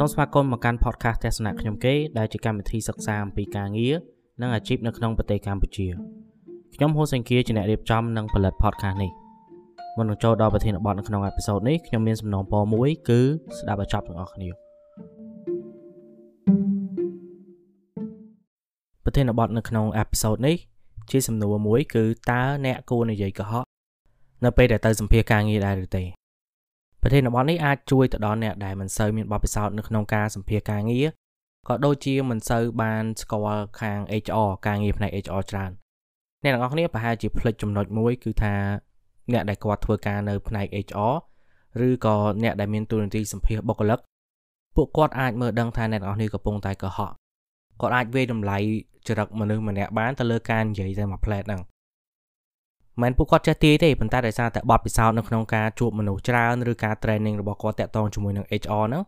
សូមស្វាគមន៍មកកាន់ podcast ទស្សនៈខ្ញុំគេដែលជាកម្មវិធីសិក្សាអំពីការងារនិងអាជីពនៅក្នុងប្រទេសកម្ពុជាខ្ញុំហូសេងគៀជាអ្នករៀបចំនិងផលិត podcast នេះមុននឹងចូលដល់ប្រធានបទនៅក្នុងអេពីសូតនេះខ្ញុំមានសំណូមពរមួយគឺស្ដាប់ឲ្យចប់ទាំងអស់គ្នាប្រធានបទនៅក្នុងអេពីសូតនេះជាសំណួរមួយគឺតើអ្នកគួរនិយាយកុហកនៅពេលដែលទៅសម្ភាសការងារដែរឬទេ ប្រធានបទនេះអាចជួយទៅដល់អ្នកដែលមិនសូវមានបទពិសោធន៍នៅក្នុងការសម្ភាសការងារក៏ដូចជាមិនសូវបានស្គាល់ខាង HR ការងារផ្នែក HR ច្រើនអ្នកទាំងអស់គ្នាប្រហែលជាភ្លេចចំណុចមួយគឺថាអ្នកដែលគាត់ធ្វើការនៅផ្នែក HR ឬក៏អ្នកដែលមានតួនាទីសម្ភាសបុគ្គលិកពួកគាត់អាចមើលដឹងថាអ្នកទាំងអស់គ្នាកំពុងតែកុហកគាត់អាចវាយតម្លៃចរិតមនុស្សម្នាក់បានទៅលើការនិយាយតែមួយផ្លែតហ្នឹង មិនពួកគាត់ចេះទាយទេប៉ុន្តែដោយសារតែបទពិសោធន៍នៅក្នុងការជួបមនុស្សច្រើនឬការ training របស់គាត់តាក់ទងជាមួយនឹង HR ហ្នឹង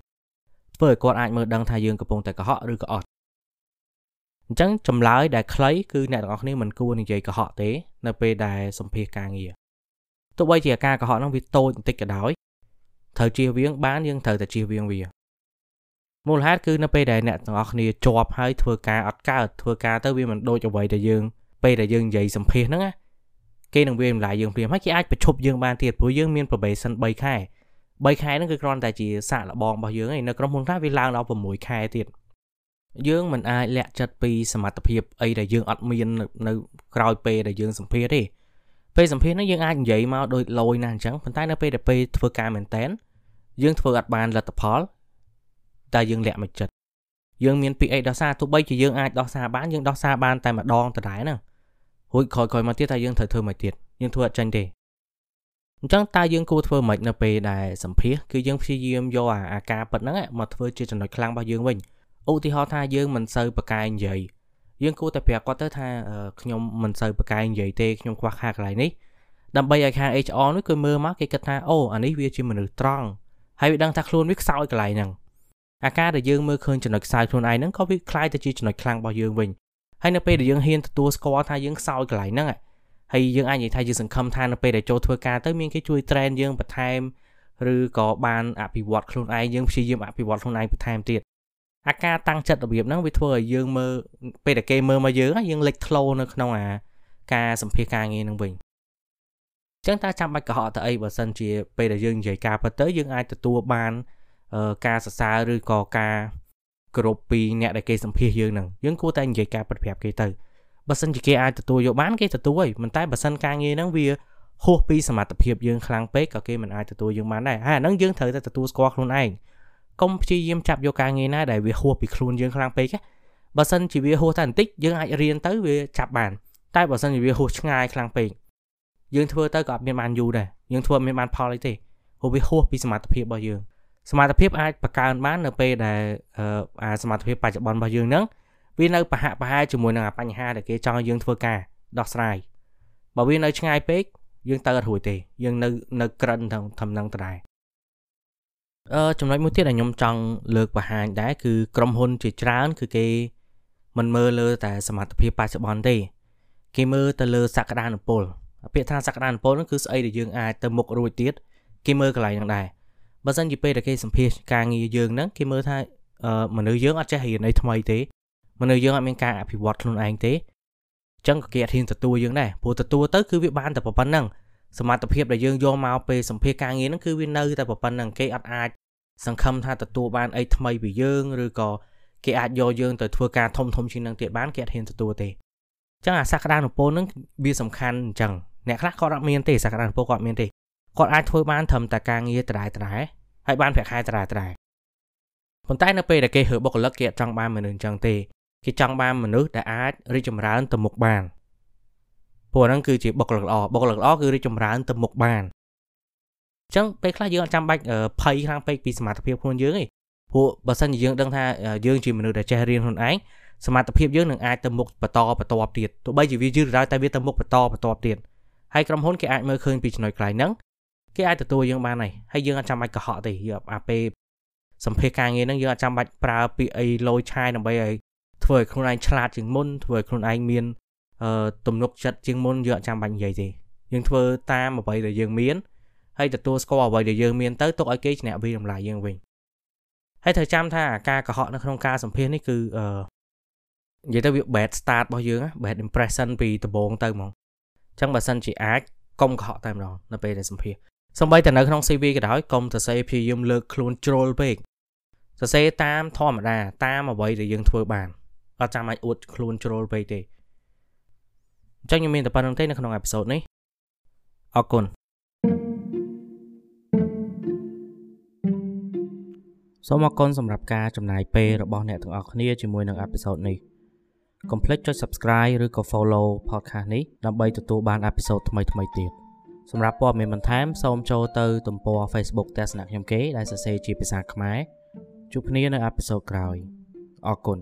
ធ្វើឲ្យគាត់អាចមើលដឹងថាយើងកំពុងតែកុហកឬក៏អត់អញ្ចឹងចម្លើយដែលខ្លីគឺអ្នកទាំងអស់គ្នាមិនគួរនិយាយកុហកទេនៅពេលដែលសម្ភាសការងារទោះបីជាការកុហកហ្នឹងវាតូចបន្តិចក៏ដោយត្រូវជៀសវាងបានយើងត្រូវតែជៀសវាងវាមូលហេតុគឺនៅពេលដែលអ្នកទាំងអស់គ្នាជាប់ហើយធ្វើការអត់កើតធ្វើការទៅវាមិនដូចអ្វីដែលយើងពេលដែលយើងនិយាយសម្ភាសហ្នឹងណា គេនឹងវាតម្លៃយើងព្រាមហើយគេអាចប្រឈប់យើងបានទៀតព្រោះយើងមាន probation 3ខែ3ខែហ្នឹងគឺគ្រាន់តែជាសាកល្បងរបស់យើងឯងនៅក្រុមហ៊ុនខ្លះវាឡើងដល់6ខែទៀតយើងមិនអាចលាក់ចិត្តពីសមត្ថភាពអីដែលយើងអត់មាននៅក្រោយពេលដែលយើងសម្ភាសទេពេលសម្ភាសហ្នឹងយើងអាចនិយាយមកដូចលយណាស់អញ្ចឹងប៉ុន្តែនៅពេលដែលពេលធ្វើការមែនតែនយើងធ្វើអត់បានលទ្ធផលតែយើងលាក់មកចិត្តយើងមានពីអីដោះសារទោះបីជាយើងអាចដោះសារបានយើងដោះសារបានតែម្ដងដដែលហ្នឹង រួចក្រោយក្រោយមកទៀតតែយើងត្រូវធ្វើមកទៀតយើងធ្វើអត់ចាញ់ទេអញ្ចឹងតើយើងគួរធ្វើម៉េចនៅពេលដែលសម្ភាសគឺយើងព្យាយាមយកអាអាការប៉ិតហ្នឹងមកធ្វើជាចំណុចខ្លាំងរបស់យើងវិញឧទាហរណ៍ថាយើងមិនសូវប្រកែកនិយាយយើងគួរតែប្រាប់គាត់ទៅថាខ្ញុំមិនសូវប្រកែកនិយាយទេខ្ញុំខ្វះខាតកន្លែងនេះដើម្បីឲ្យខាង HR នោះគឺមើលមកគេគិតថាអូអានេះវាជាមនុស្សត្រង់ហើយវាដឹងថាខ្លួនវាខ្សោយកន្លែងហ្នឹងអាការដែលយើងមើលឃើញចំណុចខ្សោយខ្លួនឯងហ្នឹងក៏វាคล้ายទៅជាចំណុចខ្លាំងរបស់យើងវិញ ហើយនៅពេលដែលយើងហ៊ានទទួលស្គាល់ថាយើងខ្សោយកន្លែងហ្នឹងហើយយើងអាចនិយាយថាយើងសង្ឃឹមថានៅពេលដែលចូលធ្វើការទៅមានគេជួយ train យើងបន្ថែមឬក៏បានអភិវឌ្ឍខ្លួនឯងយើងព្យាយាមអភិវឌ្ឍខ្លួនឯងបន្ថែមទៀតអាការតាំងចិត្តរបៀបហ្នឹងវាធ្វើឲ្យយើងមើលពេលដែលគេមើលមកយើងយើងលេចធ្លោនៅក្នុងអាការសម្ភាសការងារហ្នឹងវិញចឹងតើចាំបាច់កុហកទៅអីបើសិនជាពេលដែលយើងនិយាយការពិតទៅយើងអាចទទួលបានការសរសើរឬក៏ការ គ្រប់ពីអ្នកដែលគេសម្ភាសយើងនឹងយើងគួរតែនិយាយការពិតប្រាប់គេទៅបើសិនជាគេអាចទទួលយកបានគេទទួលហើយប៉ុន្តែបើសិនការងារហ្នឹងវាហួសពីសមត្ថភាពយើងខ្លាំងពេកក៏គេមិនអាចទទួលយើងបានដែរហើយអាហ្នឹងយើងត្រូវតែទទួលស្គាល់ខ្លួនឯងកុំព្យាយាមចាប់យកការងារណាដែលវាហួសពីខ្លួនយើងខ្លាំងពេកបើសិនជាវាហួសតែបន្តិចយើងអាចរៀនទៅវាចាប់បាន តែបើសិនជាវាហួសឆ្ងាយខ្លាំងពេកយើងធ្វើទៅក៏អត់មានបានយូរដែរយើងធ្វើអត់មានបានផលអីទេព្រោះវាហួសពីសមត្ថភាពរបស់យើង សមត្ថភាពអាចបង្កើនបាននៅពេលដែលអាសមត្ថភាពបច្ចុប្បន្នរបស់យើងហ្នឹងវានៅប្រហាក់ប្រហែលជាមួយនឹងបញ្ហាដែលគេចង់ឲ្យយើងធ្វើការដោះស្រាយបើវានៅឆ្ងាយពេកយើងទៅអត់រួចទេយើងនៅនៅក្រិនធំនឹងដដែលអឺចំណុចមួយទៀតដែលខ្ញុំចង់លើកបង្ហាញដែរគឺក្រុមហ៊ុនជាច្រើន គឺគេមិនមើលលើតែសមត្ថភាពបច្ចុប្បន្នទេ គេមើលទៅលើសក្តានុពលពាក្យថាសក្តានុពលហ្នឹងគឺស្អីដែលយើងអាចទៅមុខរួចទៀតគេមើលកន្លែងហ្នឹងដែរ បើសិនជាពេលដែលគេសម្ភាសការងារយើងហ្នឹងគេមើលថាមនុស្សយើងអត់ចេះរៀនអីថ្មីទេមនុស្សយើងអត់មានការអភិវឌ្ឍខ្លួនឯងទេអញ្ចឹងក៏គេអត់ហ៊ានទទួលយើងដែរព្រោះទទួលទៅគឺវាបានតែប៉ុណ្្នឹងសមត្ថភាពដែលយើងយកមកពេលសម្ភាសការងារហ្នឹងគឺវានៅតែប៉ុណ្្នឹងគេអត់អាចសង្ឃឹមថាទទួលបានអីថ្មីពីយើងឬក៏គេអាចយកយើងទៅធ្វើការធំធំជាងនឹងទៀតបានគេអត់ហ៊ានទទួលទេអញ្ចឹងអាសក្តានុពលហ្នឹងវាសំខាន់អញ្ចឹងអ្នកខ្លះគាត់អត់មានទេសក្តានុពលគាត់មានទេគាត់អាចធ្វើបានត្រឹមតែការងារដដែលដដែល ហើយបានប្រាក់ខែដដែលដដែលប៉ុន្តែនៅពេលដែលគេហឺបុគ្គលិកគេអត់ចង់បានមនុស្សអញ្ចឹងទេគេចង់បានមនុស្សដែលអាចរីកចម្រើនទៅមុខបានព្រោះហ្នឹងគឺជាបុគ្គលិកល្អបុគ្គលិកល្អគឺរីកចម្រើនទៅមុខបានអញ្ចឹងពេលខ្លះយើងអត់ចាំបាច់ភ័យខ្លាំងពេកពីសមត្ថភាពខ្លួនយើងទេព្រោះបើសិនជាយើងដឹងថាយើងជាមនុស្សដែលចេះរៀនខ្លួនឯងសមត្ថភាពយើងនឹងអាចទៅមុខបន្តបន្តទៀតទោះបីជាវាយឺតរ៉ាវតែវាទៅមុខបន្តបន្តទៀតហើយក្រុមហ៊ុនគេអាចមើលឃើញពីចំណុចខ្លាំងហ្នឹង គេអាចទទួលយើងបានហើយហើយយើងអត់ចាំបាច់កុហកទេយើងអាពេលសម្ភារការងារហ្នឹងយើងអត់ចាំបាច់ប្រើពាក្យអីលយឆាយដើម្បីឲ្យធ្វើឲ្យខ្លួនឯងឆ្លាតជាងមុនធ្វើឲ្យខ្លួនឯងមានអឺទំនុកចិត្តជាងមុនយើងអត់ចាំបាច់និយាយទេយើងធ្វើតាមអ្វីដែលយើងមានហើយទទួលស្គាល់អ្វីដែលយើងមានទៅទុកឲ្យគេឈ្នះវិតម្លៃយើងវិញហើយត្រូវចាំថាការកុហកនៅក្នុងការសម្ភាសនេះគឺអឺនិយាយទៅវា bad start របស់យើង bad impression ពីដំបូងទៅហ្មងអញ្ចឹងបើសិនជាអាចកុំកុហកតែម្ដងនៅពេលដែលសម្ភាស សំបីតែនៅក្នុង CV ក៏ដោយកុំសរសេរព្យាយាមលើកខ្លួនជ្រុលពេកសរសេរតាមធម្មតាតាមអ្វីដែលយើងធ្វើបានអត់ចាំបាច់អួតខ្លួនជ្រុលពេកទេអញ្ចឹងខ្ញុំមានតែប៉ុណ្្នឹងទេនៅក្នុងអេពីសូតនេះអរគុណសូមអរគុណសម្រាប់ការចំណាយពេលរបស់អ្នកទាំងអស់គ្នាជាមួយនឹងអេពីសូតនេះកុំភ្លេចចុច Subscribe ឬក៏ Follow podcast នេះដើម្បីទទួលបានអេពីសូតថ្មីៗទៀត សម្រាប់ព័ត៌មានបន្ថែមសូមចូលទៅទំព័រ Facebook ទស្សនៈខ្ញុំគេដែលសរសេរជាភាសាខ្មែរជួបគ្នានៅអេពីសូតក្រោយអរគុណ